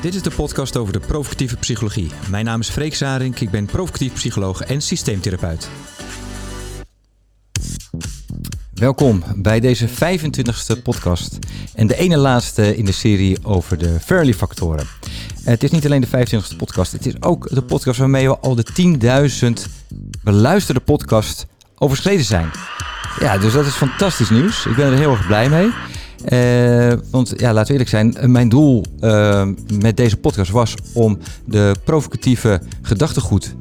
Dit is de podcast over de provocatieve psychologie. Mijn naam is Freek Zarink, ik ben provocatief psycholoog en systeemtherapeut. Welkom bij deze 25e podcast en de ene laatste in de serie over de Fairley-factoren. Het is niet alleen de 25e podcast, het is ook de podcast waarmee we al de 10.000 beluisterde podcast overschreden zijn. Ja, dus dat is fantastisch nieuws. Ik ben er heel erg blij mee. Uh, want ja, laten we eerlijk zijn, mijn doel uh, met deze podcast was om de provocatieve gedachtegoed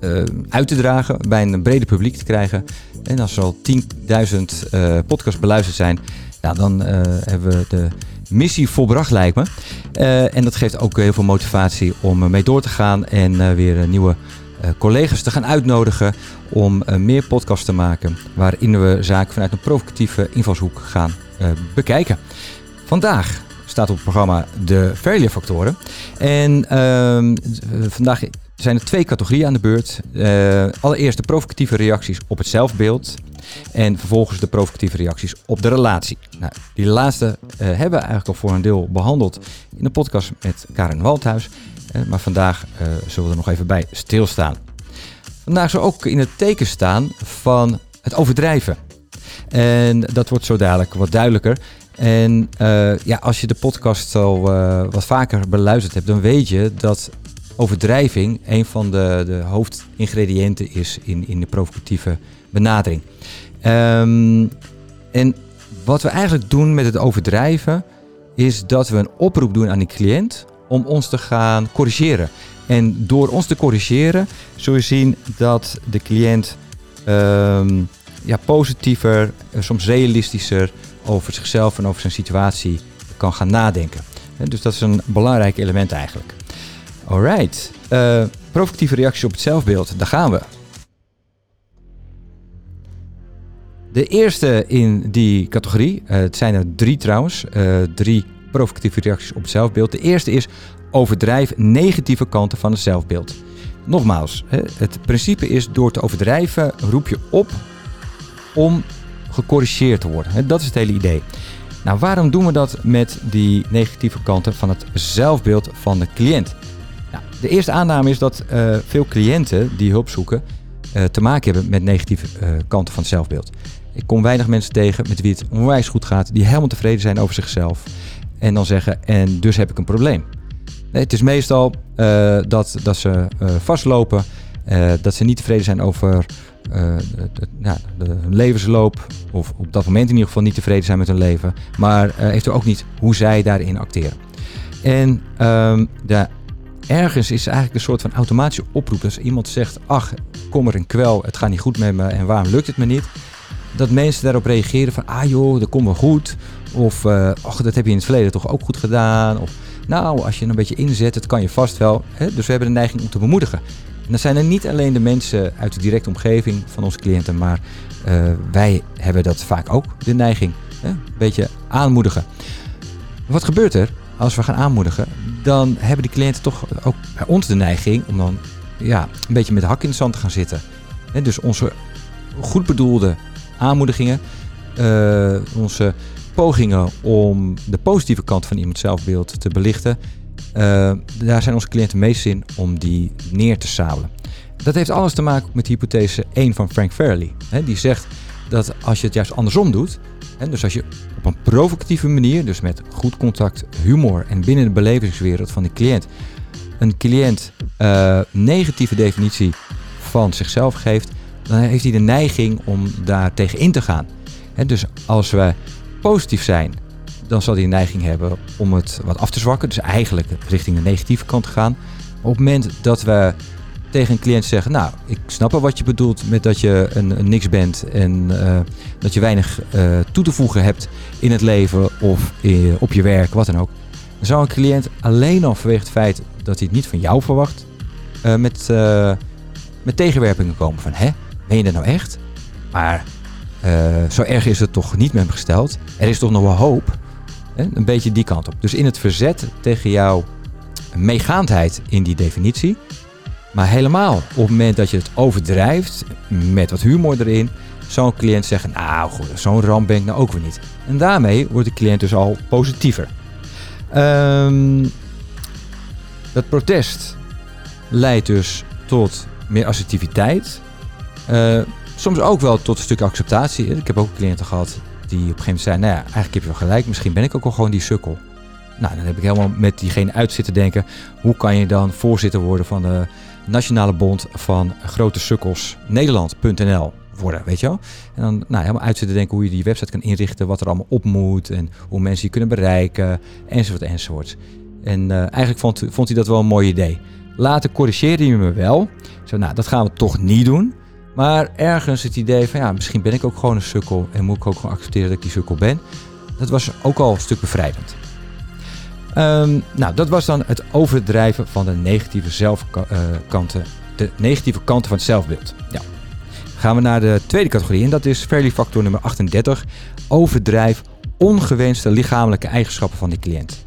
uh, uit te dragen, bij een brede publiek te krijgen. En als er al 10.000 podcasts beluisterd zijn, nou, dan hebben we de missie volbracht, lijkt me. en dat geeft ook heel veel motivatie om mee door te gaan en weer nieuwe collega's te gaan uitnodigen om meer podcasts te maken waarin we zaken vanuit een provocatieve invalshoek gaan bekijken. Vandaag staat op het programma de failure factoren. En uh, vandaag zijn er twee categorieën aan de beurt. Uh, allereerst de provocatieve reacties op het zelfbeeld. En vervolgens de provocatieve reacties op de relatie. Nou, die laatste uh, hebben we eigenlijk al voor een deel behandeld in de podcast met Karen Waldhuis. Maar vandaag zullen we er nog even bij stilstaan. Vandaag zal ook in het teken staan van het overdrijven. En dat wordt zo dadelijk wat duidelijker. En uh, ja, als je de podcast al uh, wat vaker beluisterd hebt, dan weet je dat overdrijving een van de, de hoofdingrediënten is in, in de provocatieve benadering. Um, en wat we eigenlijk doen met het overdrijven, is dat we een oproep doen aan die cliënt om ons te gaan corrigeren. En door ons te corrigeren, zul je zien dat de cliënt. Um, ja, positiever, eh, soms realistischer over zichzelf en over zijn situatie kan gaan nadenken. Dus dat is een belangrijk element eigenlijk. Alright, uh, provocatieve reacties op het zelfbeeld, daar gaan we. De eerste in die categorie, uh, het zijn er drie trouwens, drie provocatieve reacties op het zelfbeeld. De eerste is overdrijf negatieve kanten van het zelfbeeld. Nogmaals, het principe is door te overdrijven roep je op om gecorrigeerd te worden. Dat is het hele idee. Nou, waarom doen we dat met die negatieve kanten van het zelfbeeld van de cliënt? Nou, de eerste aanname is dat uh, veel cliënten die hulp zoeken uh, te maken hebben met negatieve uh, kanten van het zelfbeeld. Ik kom weinig mensen tegen met wie het onwijs goed gaat, die helemaal tevreden zijn over zichzelf en dan zeggen, en dus heb ik een probleem. Nee, het is meestal dat, dat ze vastlopen, dat ze niet tevreden zijn over de, ja, de, levensloop, of op dat moment in ieder geval niet tevreden zijn met hun leven, maar heeft er ook niet hoe zij daarin acteren. En um, de, ergens is eigenlijk een soort van automatische oproep. Als iemand zegt, ach, kom er een kwel, het gaat niet goed met me en waarom lukt het me niet? Dat mensen daarop reageren van, ah joh, dat komt wel goed. Of, uh, ach, dat heb je in het verleden toch ook goed gedaan. Of, nou, als je een beetje inzet, het kan je vast wel. Hè? Dus we hebben de neiging om te bemoedigen. En dat zijn er niet alleen de mensen uit de directe omgeving van onze cliënten, maar uh, wij hebben dat vaak ook, de neiging. Hè? Een beetje aanmoedigen. Wat gebeurt er als we gaan aanmoedigen? Dan hebben die cliënten toch ook bij ons de neiging om dan ja, een beetje met de hak in de zand te gaan zitten. Dus onze goed bedoelde aanmoedigingen, uh, onze pogingen om de positieve kant van iemands zelfbeeld te belichten, uh, daar zijn onze cliënten meest in om die neer te sabelen. Dat heeft alles te maken met hypothese 1 van Frank Fairley. die zegt dat als je het juist andersom doet, dus als je op een provocatieve manier, dus met goed contact, humor en binnen de belevingswereld van de cliënt, een cliënt uh, negatieve definitie van zichzelf geeft, dan heeft hij de neiging om daar tegen in te gaan. dus als we positief zijn dan zal hij een neiging hebben om het wat af te zwakken. Dus eigenlijk richting de negatieve kant te gaan. Op het moment dat we tegen een cliënt zeggen: Nou, ik snap wel wat je bedoelt met dat je een, niks bent en uh, dat je weinig uh, toe te voegen hebt in het leven of in, op je werk, wat dan ook. Dan zou een cliënt alleen al vanwege het feit dat hij het niet van jou verwacht, met, met tegenwerpingen komen van: Hè, ben je dat nou echt? Maar zo erg is het toch niet met hem gesteld. Er is toch nog wel hoop. Een beetje die kant op. Dus in het verzet tegen jouw meegaandheid in die definitie. Maar helemaal op het moment dat je het overdrijft met wat humor erin, zou een cliënt zeggen: Nou, goed, zo'n ramp ben ik nou ook weer niet. En daarmee wordt de cliënt dus al positiever. Um, dat protest leidt dus tot meer assertiviteit. Uh, soms ook wel tot een stuk acceptatie. Ik heb ook cliënten gehad die op een gegeven moment zeiden... nou ja, eigenlijk heb je wel gelijk, misschien ben ik ook wel gewoon die sukkel. Nou, dan heb ik helemaal met diegene uit zitten denken... hoe kan je dan voorzitter worden van de Nationale Bond van Grote Sukkels Nederland.nl worden, weet je wel? En dan nou, helemaal uit zitten denken hoe je die website kan inrichten, wat er allemaal op moet en hoe mensen je kunnen bereiken, enzovoort, enzovoort. En uh, eigenlijk vond, vond hij dat wel een mooi idee. Later corrigeerde hij me wel. Zo, nou, dat gaan we toch niet doen. Maar ergens het idee van, ja, misschien ben ik ook gewoon een sukkel en moet ik ook gewoon accepteren dat ik die sukkel ben. Dat was ook al een stuk bevrijdend. Um, nou, dat was dan het overdrijven van de negatieve zelfkanten, de negatieve kanten van het zelfbeeld. Ja. Gaan we naar de tweede categorie en dat is fairly factor nummer 38. Overdrijf ongewenste lichamelijke eigenschappen van de cliënt.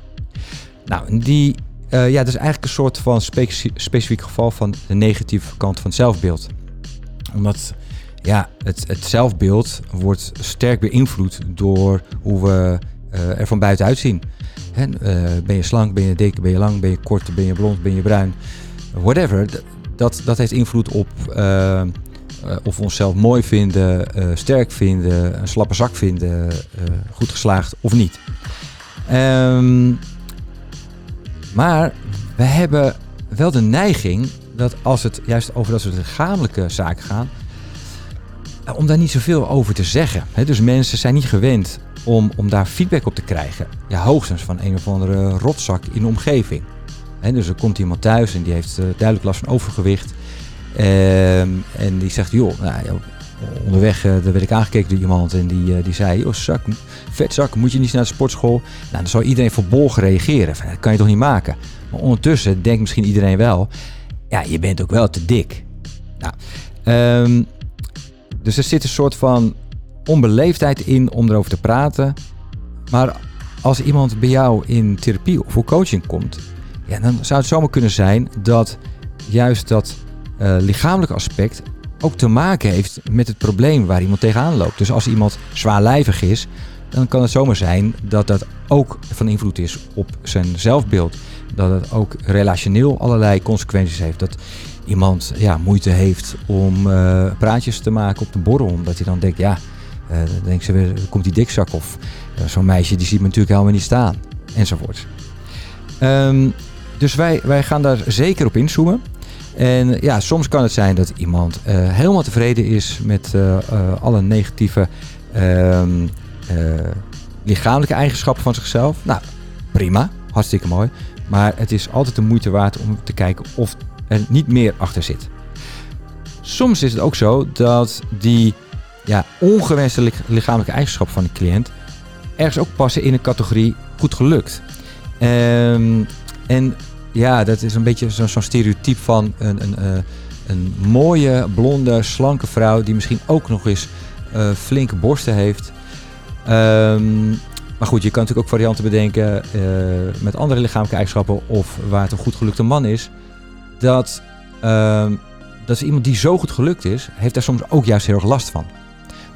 Nou, die, uh, ja, dat is eigenlijk een soort van specifiek geval van de negatieve kant van het zelfbeeld. Omdat ja, het, het zelfbeeld wordt sterk beïnvloed door hoe we uh, er van buiten uitzien. Hè, uh, ben je slank, ben je dik, ben je lang, ben je kort, ben je blond, ben je bruin. Whatever. Dat, dat heeft invloed op of we onszelf mooi vinden, sterk vinden, een slappe zak vinden, goed geslaagd of niet. Um, maar we hebben wel de neiging dat als het juist over dat soort lichamelijke zaken gaat, eh, om daar niet zoveel over te zeggen. dus mensen zijn niet gewend om, om daar feedback op te krijgen. Ja, hoogstens van een of andere rotzak in de omgeving. dus er komt iemand thuis en die heeft uh, duidelijk last van overgewicht. Ehm, en die zegt, joh, nou, onderweg uh, werd ik aangekeken door iemand en die, die zei, joh, zak, vetzak, moet je niet naar de sportschool? Nou, dan zou iedereen verbolgen reageren. Van, dat kan je toch niet maken? Maar ondertussen denkt misschien iedereen wel, ja, je bent ook wel te dik. Nou, um, dus er zit een soort van onbeleefdheid in om erover te praten. Maar als iemand bij jou in therapie of voor coaching komt, ja, dan zou het zomaar kunnen zijn dat juist dat uh, lichamelijke aspect ook te maken heeft met het probleem waar iemand tegenaan loopt. Dus als iemand zwaarlijvig is, dan kan het zomaar zijn dat dat ook van invloed is op zijn zelfbeeld. Dat het ook relationeel allerlei consequenties heeft. Dat iemand ja, moeite heeft om uh, praatjes te maken op de borrel. Omdat hij dan denkt, ja, uh, dan ze weer, komt die dikzak. Of uh, zo'n meisje, die ziet me natuurlijk helemaal niet staan. Enzovoort. Um, dus wij, wij gaan daar zeker op inzoomen. En ja, soms kan het zijn dat iemand helemaal tevreden is met alle negatieve ehm, lichamelijke eigenschappen van zichzelf. Nou, prima, hartstikke mooi. Maar het is altijd de moeite waard om te kijken of er niet meer achter zit. Soms is het ook zo dat die ja, ongewenste lichamelijke eigenschappen van de cliënt ergens ook passen in een categorie goed gelukt. Um, en ja, dat is een beetje zo'n zo stereotype van een, een, uh, een mooie, blonde, slanke vrouw die misschien ook nog eens uh, flinke borsten heeft. Um, maar goed, je kan natuurlijk ook varianten bedenken uh, met andere lichamelijke eigenschappen of waar het een goed gelukte man is dat, uh, dat iemand die zo goed gelukt is, heeft daar soms ook juist heel erg last van.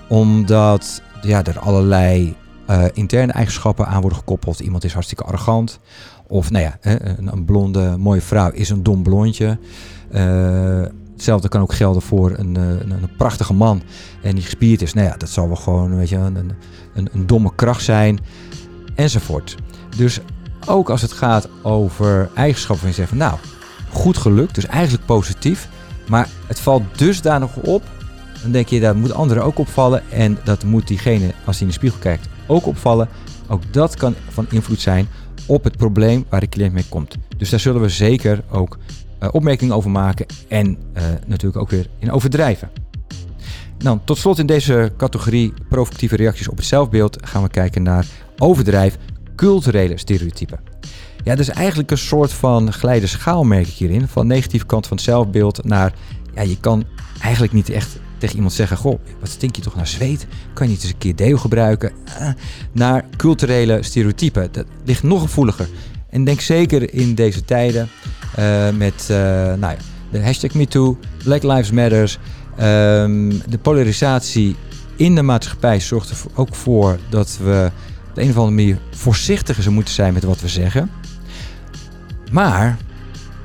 Omdat ja, er allerlei uh, interne eigenschappen aan worden gekoppeld. Iemand is hartstikke arrogant. Of nou ja, een, een blonde, mooie vrouw is een dom blondje. Hetzelfde kan ook gelden voor een, een, een, prachtige man en die gespierd is. Nou ja, dat zal wel gewoon weet je, een, een, een domme kracht zijn. Enzovoort. Dus ook als het gaat over eigenschappen je zegt van nou, goed gelukt, dus eigenlijk positief. Maar het valt dusdanig op, dan denk je dat moet anderen ook opvallen. En dat moet diegene, als hij in de spiegel kijkt, ook opvallen. Ook dat kan van invloed zijn op het probleem waar de cliënt mee komt. Dus daar zullen we zeker ook opmerkingen over maken en uh, natuurlijk ook weer in overdrijven. Dan tot slot in deze categorie provocatieve reacties op het zelfbeeld gaan we kijken naar overdrijf culturele stereotypen. Ja, dus eigenlijk een soort van glijde schaal merk ik hierin. Van negatieve kant van het zelfbeeld naar, ja, je kan eigenlijk niet echt tegen iemand zeggen: Goh, wat stink je toch naar zweet? Kan je niet eens een keer deo gebruiken? Uh, naar culturele stereotypen. Dat ligt nog gevoeliger. En denk zeker in deze tijden met uh, nou ja, de hashtag MeToo, Black Lives Matters. Um, de polarisatie in de maatschappij zorgt er ook voor dat we op de een of andere manier voorzichtiger moeten zijn met wat we zeggen. Maar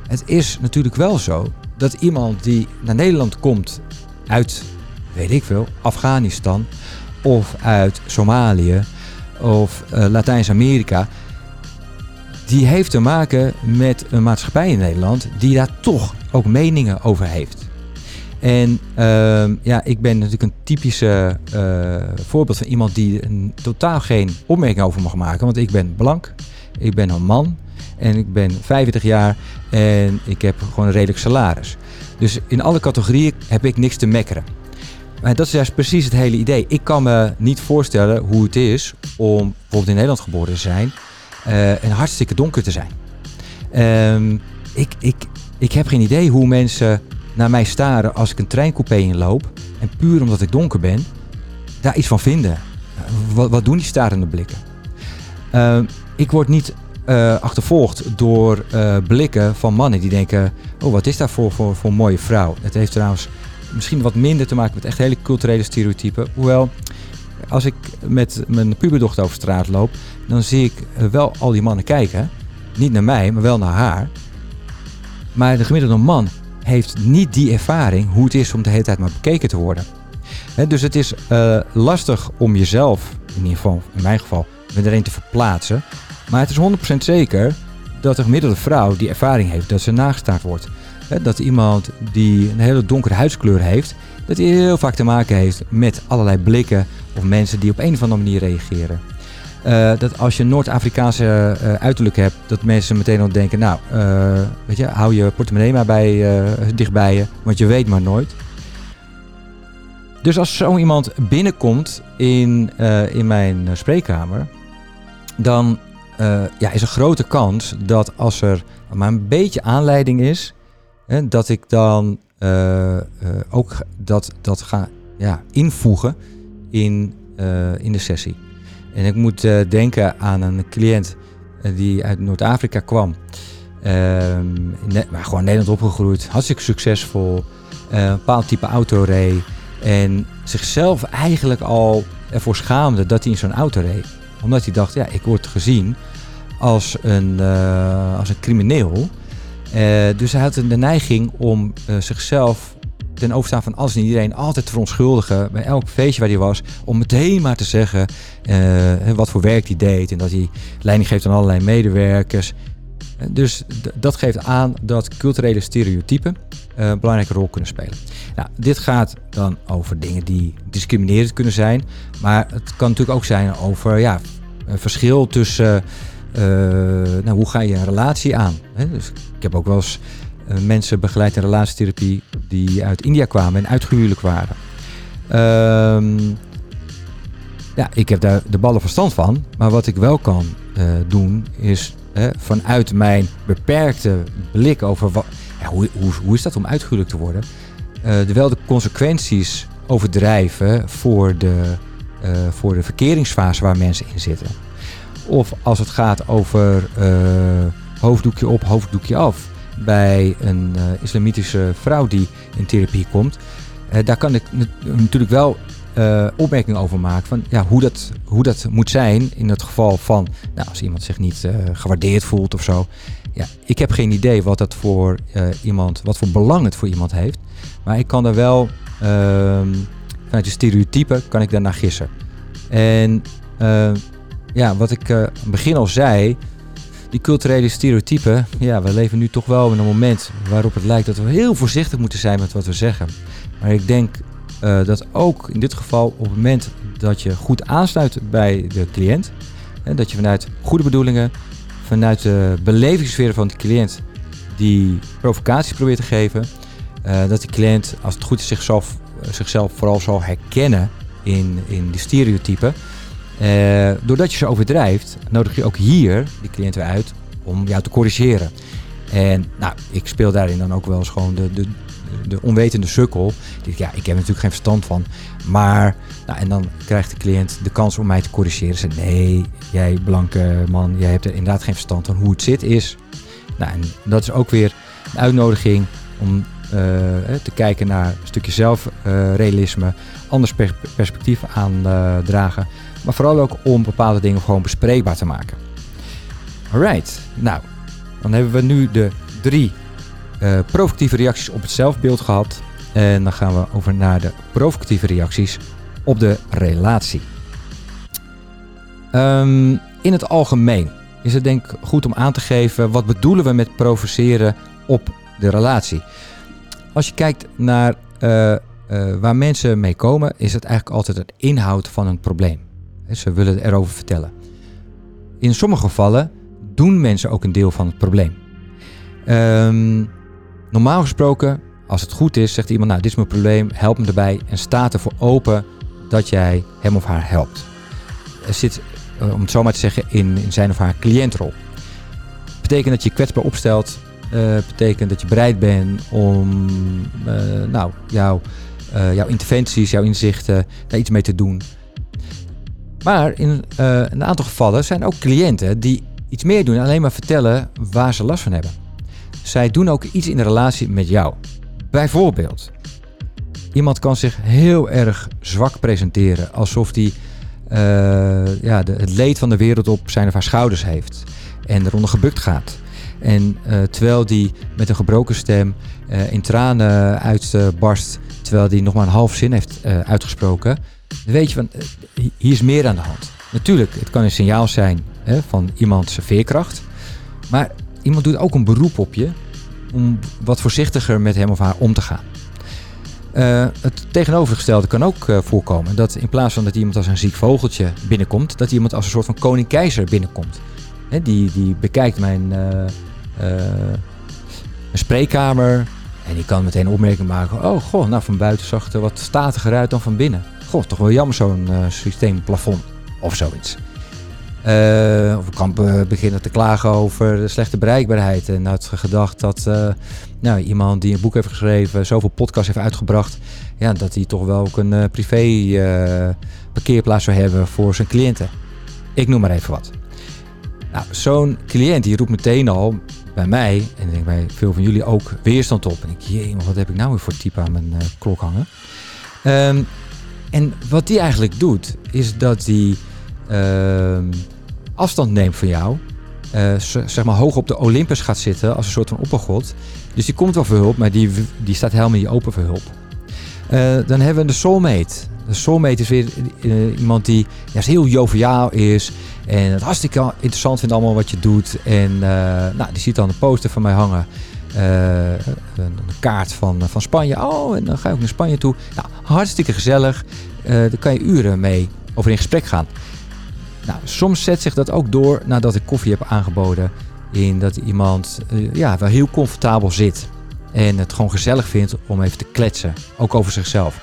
het is natuurlijk wel zo dat iemand die naar Nederland komt uit, weet ik veel, Afghanistan of uit Somalië of uh, Latijns-Amerika, die heeft te maken met een maatschappij in Nederland die daar toch ook meningen over heeft. En uh, ja, ik ben natuurlijk een typische uh, voorbeeld van iemand die een, totaal geen opmerking over mag maken. Want ik ben blank, ik ben een man en ik ben 25 jaar en ik heb gewoon een redelijk salaris. Dus in alle categorieën heb ik niks te mekkeren. Maar dat is juist precies het hele idee. Ik kan me niet voorstellen hoe het is om bijvoorbeeld in Nederland geboren te zijn en hartstikke donker te zijn. Um, ik, ik, ik heb geen idee hoe mensen naar mij staren als ik een treincoupé inloop. En puur omdat ik donker ben, daar iets van vinden. Wat, wat doen die starende blikken? Uh, ik word niet uh, achtervolgd door uh, blikken van mannen die denken: Oh, wat is dat voor, voor, voor mooie vrouw? Het heeft trouwens misschien wat minder te maken met echt hele culturele stereotypen. Hoewel, als ik met mijn puberdochter over straat loop, dan zie ik wel al die mannen kijken. Niet naar mij, maar wel naar haar. Maar de gemiddelde man heeft niet die ervaring hoe het is om de hele tijd maar bekeken te worden. dus het is uh, lastig om jezelf, in ieder geval in mijn geval, met erin te verplaatsen. Maar het is 100% zeker dat de gemiddelde vrouw die ervaring heeft dat ze nagestaard wordt. Dat iemand die een hele donkere huidskleur heeft, dat hij heel vaak te maken heeft met allerlei blikken of mensen die op een of andere manier reageren. Uh, dat als je Noord-Afrikaanse uh, uiterlijk hebt, dat mensen meteen al denken, nou, uh, weet je, hou je portemonnee maar bij, dichtbij je, want je weet maar nooit. Dus als zo iemand binnenkomt in, in mijn spreekkamer, dan ja, is er grote kans dat als er maar een beetje aanleiding is, dat ik dan ook dat, dat ga ja, invoegen in, in de sessie. En ik moet denken aan een cliënt die uit Noord-Afrika kwam. Uh, maar gewoon Nederland opgegroeid, hartstikke succesvol. Eh, een bepaald type auto reed. En zichzelf eigenlijk al ervoor schaamde dat hij in zo'n auto reed. Omdat hij dacht, ja, ik word gezien als een, als een crimineel. Dus hij had de neiging om zichzelf ten overstaan van alles en iedereen altijd te verontschuldigen bij elk feestje waar hij was. Om meteen maar te zeggen uh, wat voor werk hij deed en dat hij leiding geeft aan allerlei medewerkers. Dus dat geeft aan dat culturele stereotypen een belangrijke rol kunnen spelen. Nou, dit gaat dan over dingen die discriminerend kunnen zijn. Maar het kan natuurlijk ook zijn over ja, een verschil tussen nou, hoe ga je een relatie aan. Hè? Dus ik heb ook wel eens uh, mensen begeleid in relatietherapie die uit India kwamen en uitgehuwelijk waren. Uh, ja, ik heb daar de ballen verstand van. Maar wat ik wel kan uh, doen is vanuit mijn beperkte blik over wat, ja, hoe, hoe, hoe is dat om uitgehuwelijk te worden, uh, wel de consequenties overdrijven voor de, voor de verkeringsfase waar mensen in zitten. Of als het gaat over hoofddoekje op, hoofddoekje af bij een uh, islamitische vrouw die in therapie komt, uh, daar kan ik natuurlijk wel uh, opmerkingen over maken van ja, hoe, dat, hoe dat moet zijn in het geval van nou, als iemand zich niet gewaardeerd voelt of zo. Ja, ik heb geen idee wat dat voor iemand, wat voor belang het voor iemand heeft. Maar ik kan er wel ehm, vanuit de stereotypen kan ik daarnaar gissen. En ja, wat ik het begin al zei, die culturele stereotypen, ja, we leven nu toch wel in een moment waarop het lijkt dat we heel voorzichtig moeten zijn met wat we zeggen. Maar ik denk uh, dat ook in dit geval op het moment dat je goed aansluit bij de cliënt, dat je vanuit goede bedoelingen, vanuit de belevingssfeer van de cliënt die provocaties probeert te geven, uh, dat de cliënt, als het goed is, zichzelf, zichzelf vooral zal herkennen in, in die stereotypen. Uh, doordat je ze overdrijft, nodig je ook hier die cliënt weer uit om jou te corrigeren. En nou, ik speel daarin dan ook wel eens gewoon de, de, de onwetende sukkel. Die, ja, ik heb er natuurlijk geen verstand van. Maar, nou, en dan krijgt de cliënt de kans om mij te corrigeren. Ze nee, jij blanke man, jij hebt er inderdaad geen verstand van hoe het zit is. Nou, en dat is ook weer een uitnodiging om uh, te kijken naar een stukje zelfrealisme, uh, anders perspectief aandragen. Uh, maar vooral ook om bepaalde dingen gewoon bespreekbaar te maken. Alright, nou, dan hebben we nu de drie uh, provocatieve reacties op het zelfbeeld gehad. En dan gaan we over naar de provocatieve reacties op de relatie. Um, in het algemeen is het denk ik goed om aan te geven wat bedoelen we met provoceren op de relatie. Als je kijkt naar uh, uh, waar mensen mee komen, is het eigenlijk altijd het inhoud van een probleem. Ze willen erover vertellen. In sommige gevallen doen mensen ook een deel van het probleem. Um, normaal gesproken, als het goed is, zegt iemand: Nou, dit is mijn probleem, help me erbij. En staat ervoor open dat jij hem of haar helpt. Er zit, uh, om het zo maar te zeggen, in, in zijn of haar cliëntrol. Betekent dat je kwetsbaar opstelt. Uh, betekent dat je bereid bent om uh, nou, jouw, jouw interventies, jouw inzichten daar iets mee te doen. Maar in een aantal gevallen zijn ook cliënten die iets meer doen, alleen maar vertellen waar ze last van hebben. Zij doen ook iets in de relatie met jou. Bijvoorbeeld, iemand kan zich heel erg zwak presenteren, alsof hij uh, ja, het leed van de wereld op zijn of haar schouders heeft en eronder gebukt gaat. En uh, terwijl die met een gebroken stem in tranen uitbarst, terwijl die nog maar een half zin heeft uitgesproken, dan weet je van, hier is meer aan de hand. Natuurlijk, het kan een signaal zijn hè, van iemands veerkracht, maar iemand doet ook een beroep op je om wat voorzichtiger met hem of haar om te gaan. Het tegenovergestelde kan ook voorkomen. Dat in plaats van dat iemand als een ziek vogeltje binnenkomt, dat iemand als een soort van koning-keizer binnenkomt. He, die, die bekijkt mijn, uh, spreekkamer en die kan meteen een opmerking maken. Oh, goh, nou van buiten zag het er wat statiger uit dan van binnen. Goh, toch wel jammer zo'n systeemplafond of zoiets. Uh, of ik kan beginnen te klagen over de slechte bereikbaarheid. En had gedacht dat uh, nou, iemand die een boek heeft geschreven, zoveel podcasts heeft uitgebracht, ja, dat hij toch wel ook een uh, privé parkeerplaats zou hebben voor zijn cliënten. Ik noem maar even wat. Nou, zo'n cliënt die roept meteen al bij mij, en denk bij veel van jullie ook, weerstand op. En ik, jee, wat heb ik nou weer voor type aan mijn klok hangen? Um, en wat die eigenlijk doet, is dat hij uh, afstand neemt van jou. Uh, zeg maar hoog op de Olympus gaat zitten als een soort van oppergod. Dus die komt wel voor hulp, maar die, die staat helemaal niet open voor hulp. Uh, dan hebben we de soulmate. De soulmate is weer iemand die juist heel joviaal is. En het hartstikke interessant vindt allemaal wat je doet. En nou, die ziet dan een poster van mij hangen. een kaart van, van Spanje. Oh, en dan ga ik naar Spanje toe. Nou, hartstikke gezellig. daar kan je uren mee over in gesprek gaan. Nou, soms zet zich dat ook door nadat ik koffie heb aangeboden. In dat iemand ja, wel heel comfortabel zit. En het gewoon gezellig vindt om even te kletsen. Ook over zichzelf.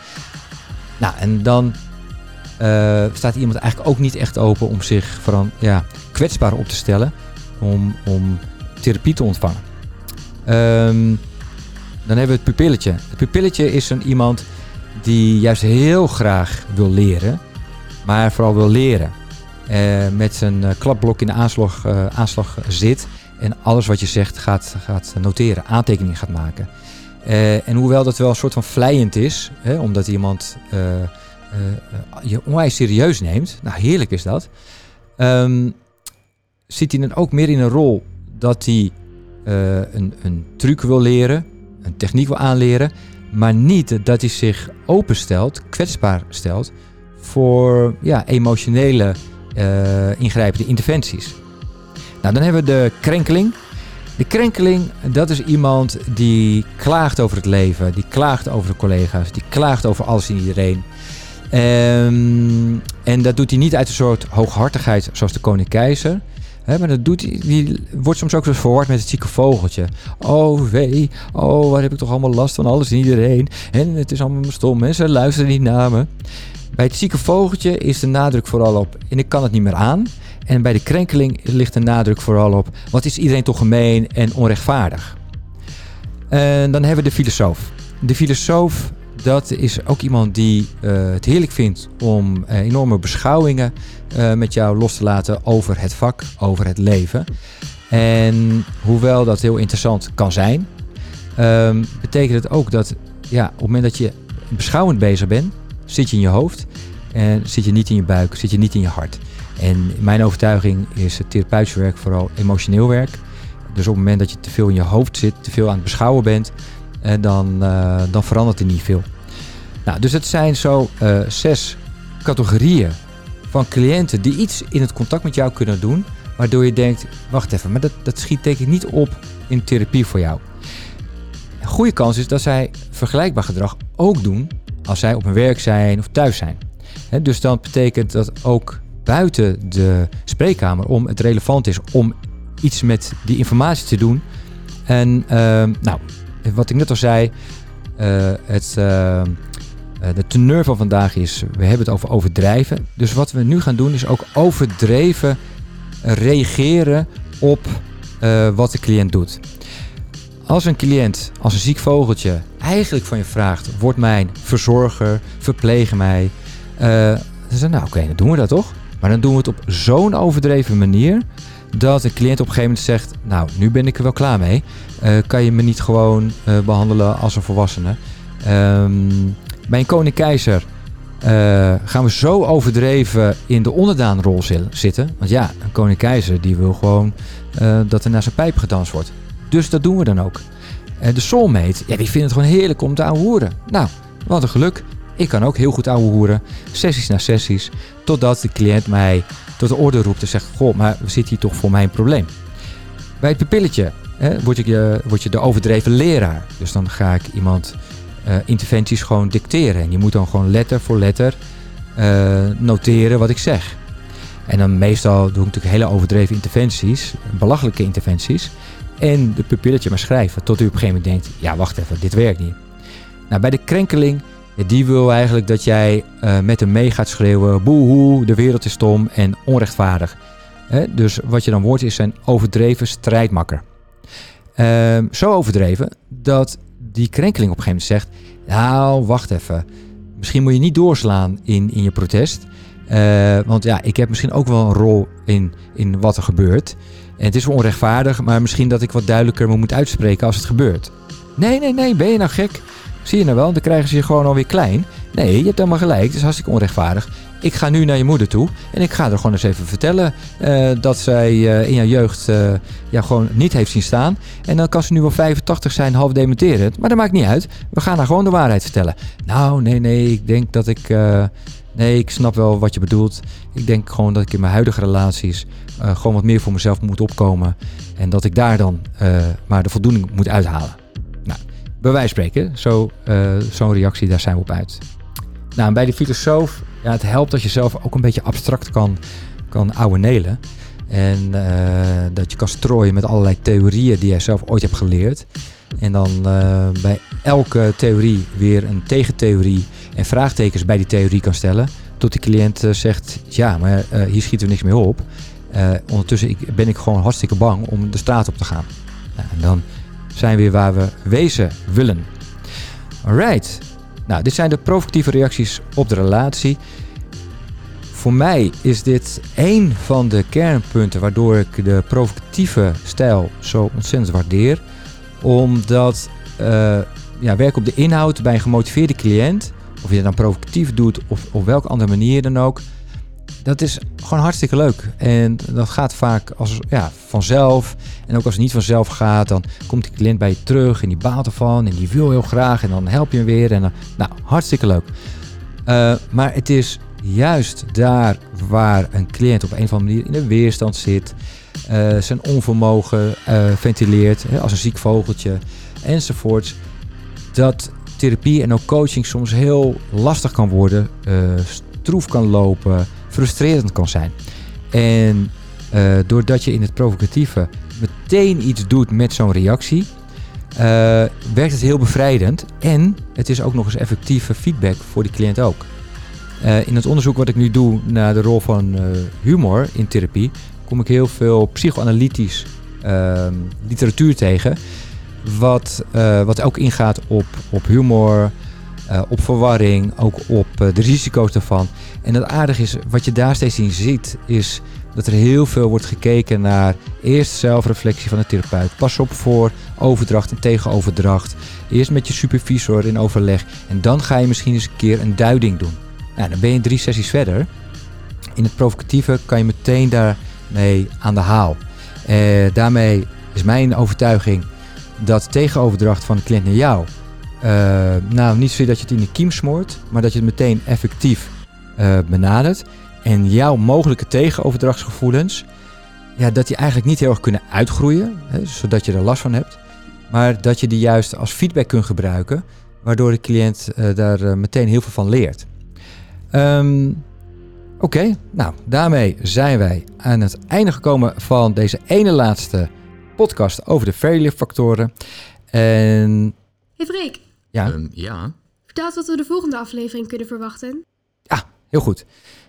Nou, en dan uh, staat iemand eigenlijk ook niet echt open om zich vooral, ja, kwetsbaar op te stellen. Om, om therapie te ontvangen. Um, dan hebben we het pupilletje. Het pupilletje is een iemand die juist heel graag wil leren. Maar vooral wil leren. Uh, met zijn uh, klapblok in de aanslag, aanslag zit. En alles wat je zegt gaat, gaat noteren, aantekeningen gaat maken. en hoewel dat wel een soort van vlijend is, hè, omdat iemand je onwijs serieus neemt. Nou, heerlijk is dat. Um, zit hij dan ook meer in een rol dat hij een, een truc wil leren, een techniek wil aanleren. Maar niet dat hij zich openstelt, kwetsbaar stelt voor ja, emotionele uh, ingrijpende interventies. Nou, dan hebben we de krenkeling. De krenkeling, dat is iemand die klaagt over het leven, die klaagt over de collega's, die klaagt over alles en iedereen. Um, en dat doet hij niet uit een soort hooghartigheid zoals de koning keizer. Hè, maar dat doet hij, die wordt soms ook zo verward met het zieke vogeltje. Oh wee, oh waar heb ik toch allemaal last van alles en iedereen. En het is allemaal stom en ze luisteren niet naar me. Bij het zieke vogeltje is de nadruk vooral op en ik kan het niet meer aan. En bij de krenkeling ligt de nadruk vooral op wat is iedereen toch gemeen en onrechtvaardig. En dan hebben we de filosoof. De filosoof, dat is ook iemand die uh, het heerlijk vindt om uh, enorme beschouwingen uh, met jou los te laten over het vak, over het leven. En hoewel dat heel interessant kan zijn, um, betekent het ook dat ja, op het moment dat je beschouwend bezig bent, zit je in je hoofd en zit je niet in je buik, zit je niet in je hart. En mijn overtuiging is het therapeutisch werk vooral emotioneel werk. Dus op het moment dat je te veel in je hoofd zit, te veel aan het beschouwen bent, en dan, dan verandert er niet veel. Nou, dus het zijn zo zes categorieën van cliënten die iets in het contact met jou kunnen doen, waardoor je denkt, wacht even, maar dat, dat schiet denk ik niet op in therapie voor jou. Een goede kans is dat zij vergelijkbaar gedrag ook doen als zij op hun werk zijn of thuis zijn. dus dat betekent dat ook buiten de spreekkamer om het relevant is om iets met die informatie te doen. En ehm, nou, wat ik net al zei, uh, het, uh, de teneur van vandaag is, we hebben het over overdrijven. Dus wat we nu gaan doen is ook overdreven reageren op wat de cliënt doet. Als een cliënt, als een ziek vogeltje, eigenlijk van je vraagt: word mijn verzorger, verpleeg mij. Dan zeggen nou oké, dan doen we dat toch? Maar dan doen we het op zo'n overdreven manier dat de cliënt op een gegeven moment zegt: Nou, nu ben ik er wel klaar mee. Uh, kan je me niet gewoon uh, behandelen als een volwassene? Bij een koning keizer uh, gaan we zo overdreven in de onderdaanrol zitten. Want ja, een koning keizer die wil gewoon dat er naar zijn pijp gedanst wordt. Dus dat doen we dan ook. De soulmate, ja, die vindt het gewoon heerlijk om te ouwehoeren. Nou, wat een geluk. Ik kan ook heel goed ouwehoeren. Sessies na sessies. Totdat de cliënt mij tot de orde roept en zegt... Goh, maar zitten hier toch voor mijn probleem. Bij het pupilletje hè, word, je, word je de overdreven leraar. Dus dan ga ik iemand uh, interventies gewoon dicteren. En je moet dan gewoon letter voor letter uh, noteren wat ik zeg. En dan meestal doe ik natuurlijk hele overdreven interventies, belachelijke interventies en de pupilletje maar schrijven. Tot u op een gegeven moment denkt, ja wacht even, dit werkt niet. Nou, bij de krenkeling, die wil eigenlijk dat jij uh, met hem mee gaat schreeuwen, boehoe, de wereld is stom en onrechtvaardig. dus wat je dan wordt is een overdreven strijdmakker. Uh, zo overdreven dat die krenkeling op een gegeven moment zegt, nou wacht even, misschien moet je niet doorslaan in, in je protest. Uh, want ja, ik heb misschien ook wel een rol in, in wat er gebeurt. En het is wel onrechtvaardig, maar misschien dat ik wat duidelijker moet uitspreken als het gebeurt. Nee, nee, nee, ben je nou gek? Zie je nou wel, dan krijgen ze je gewoon alweer klein. Nee, je hebt helemaal gelijk, het is hartstikke onrechtvaardig. Ik ga nu naar je moeder toe en ik ga er gewoon eens even vertellen uh, dat zij uh, in jouw jeugd uh, ja, gewoon niet heeft zien staan. En dan kan ze nu wel 85 zijn, half dementerend, maar dat maakt niet uit. We gaan haar gewoon de waarheid vertellen. Nou, nee, nee, ik denk dat ik Nee, ik snap wel wat je bedoelt. Ik denk gewoon dat ik in mijn huidige relaties gewoon wat meer voor mezelf moet opkomen. En dat ik daar dan maar de voldoening moet uithalen. Bij spreken, zo, uh, zo'n reactie, daar zijn we op uit. Nou, bij de filosoof, ja, het helpt dat je zelf ook een beetje abstract kan, kan ouwenelen. En dat je kan strooien met allerlei theorieën die jij zelf ooit hebt geleerd. En dan bij elke theorie weer een tegentheorie en vraagtekens bij die theorie kan stellen. Tot die cliënt zegt, ja, maar hier schieten we niks meer op. Ondertussen ben ik gewoon hartstikke bang om de straat op te gaan. Nou, en dan zijn we weer waar we wezen willen. Alright. Nou, dit zijn de provocatieve reacties op de relatie. Voor mij is dit één van de kernpunten waardoor ik de provocatieve stijl zo ontzettend waardeer. Omdat ja, werk op de inhoud bij een gemotiveerde cliënt of je het dan provocatief doet of op welke andere manier dan ook. Dat is gewoon hartstikke leuk. En dat gaat vaak als, ja, vanzelf. En ook als het niet vanzelf gaat, dan komt die cliënt bij je terug en die baalt ervan en die wil heel graag. En dan help je hem weer. En dan, nou, hartstikke leuk. Uh, maar het is juist daar waar een cliënt op een of andere manier in de weerstand zit. Uh, zijn onvermogen uh, ventileert, hè, als een ziek vogeltje enzovoorts. Dat therapie en ook coaching soms heel lastig kan worden, stroef kan lopen, frustrerend kan zijn. En uh, doordat je in het provocatieve meteen iets doet met zo'n reactie, uh, werkt het heel bevrijdend. En het is ook nog eens effectieve feedback voor die cliënt ook. in het onderzoek wat ik nu doe naar de rol van humor in therapie, kom ik heel veel psychoanalytisch ehm, literatuur tegen wat, wat ook ingaat op, op humor, uh, op verwarring, ook op uh, de risico's daarvan. En het aardige is, wat je daar steeds in ziet, is dat er heel veel wordt gekeken naar eerst zelfreflectie van de therapeut. Pas op voor overdracht en tegenoverdracht. Eerst met je supervisor in overleg. En dan ga je misschien eens een keer een duiding doen. Nou, dan ben je drie sessies verder. In het provocatieve kan je meteen daarmee aan de haal. daarmee is mijn overtuiging dat tegenoverdracht van de cliënt naar jou, uh, nou niet zozeer dat je het in de kiem smoort, maar dat je het meteen effectief uh, benadert. En jouw mogelijke tegenoverdrachtsgevoelens, ja, dat die eigenlijk niet heel erg kunnen uitgroeien, hè, zodat je er last van hebt. Maar dat je die juist als feedback kunt gebruiken, waardoor de cliënt uh, daar meteen heel veel van leert. Um, Oké, nou daarmee zijn wij aan het einde gekomen van deze ene laatste podcast over de failure factoren. En... Hey Freek. Ja? Um, ja? Vertel wat we de volgende aflevering kunnen verwachten. Ja, heel goed.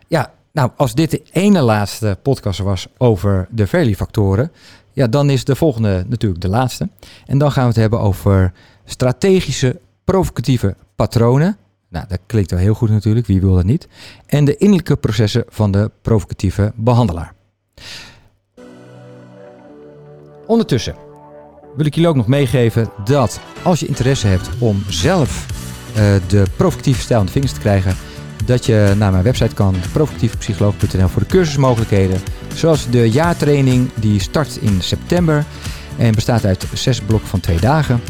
Ja, nou als dit de ene laatste podcast was over de failure factoren, ja, dan is de volgende natuurlijk de laatste. En dan gaan we het hebben over strategische provocatieve patronen nou, dat klinkt wel heel goed natuurlijk, wie wil dat niet? En de innerlijke processen van de provocatieve behandelaar. Ondertussen wil ik jullie ook nog meegeven dat als je interesse hebt om zelf uh, de provocatieve stijl aan de vingers te krijgen, dat je naar mijn website kan, provocatiefpsycholoog.nl, voor de cursusmogelijkheden. Zoals de jaartraining, die start in september en bestaat uit zes blokken van twee dagen.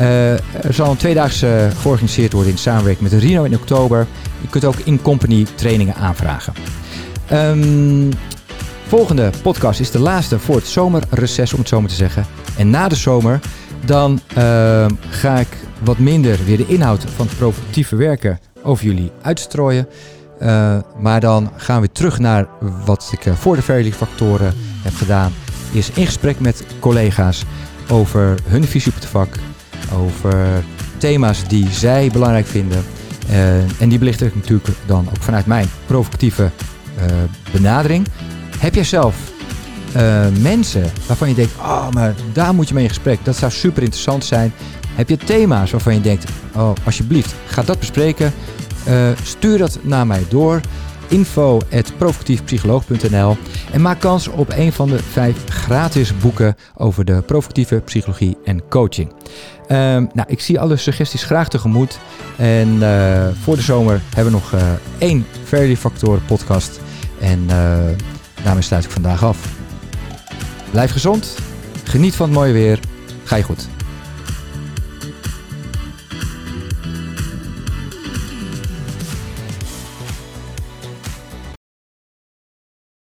Uh, er zal een tweedaagse georganiseerd worden in samenwerking met Rino in oktober. Je kunt ook in-company trainingen aanvragen. Um, volgende podcast is de laatste voor het zomerreces, om het zo maar te zeggen. En na de zomer, dan uh, ga ik wat minder weer de inhoud van het provocatieve werken over jullie uitstrooien. Uh, maar dan gaan we terug naar wat ik voor de Fairly factoren heb gedaan. Is in gesprek met collega's over hun visie op het vak over thema's die zij belangrijk vinden. Uh, en die belicht ik natuurlijk dan ook vanuit mijn provocatieve benadering. Heb jij zelf uh, mensen waarvan je denkt, oh, maar daar moet je mee in gesprek. Dat zou super interessant zijn. Heb je thema's waarvan je denkt, oh, alsjeblieft, ga dat bespreken. stuur dat naar mij door info.provocatiefpsycholoog.nl en maak kans op een van de vijf gratis boeken over de provocatieve psychologie en coaching. Um, nou, ik zie alle suggesties graag tegemoet. En uh, voor de zomer hebben we nog één Fairly Factoren podcast. En daarmee sluit ik vandaag af. Blijf gezond, geniet van het mooie weer, ga je goed.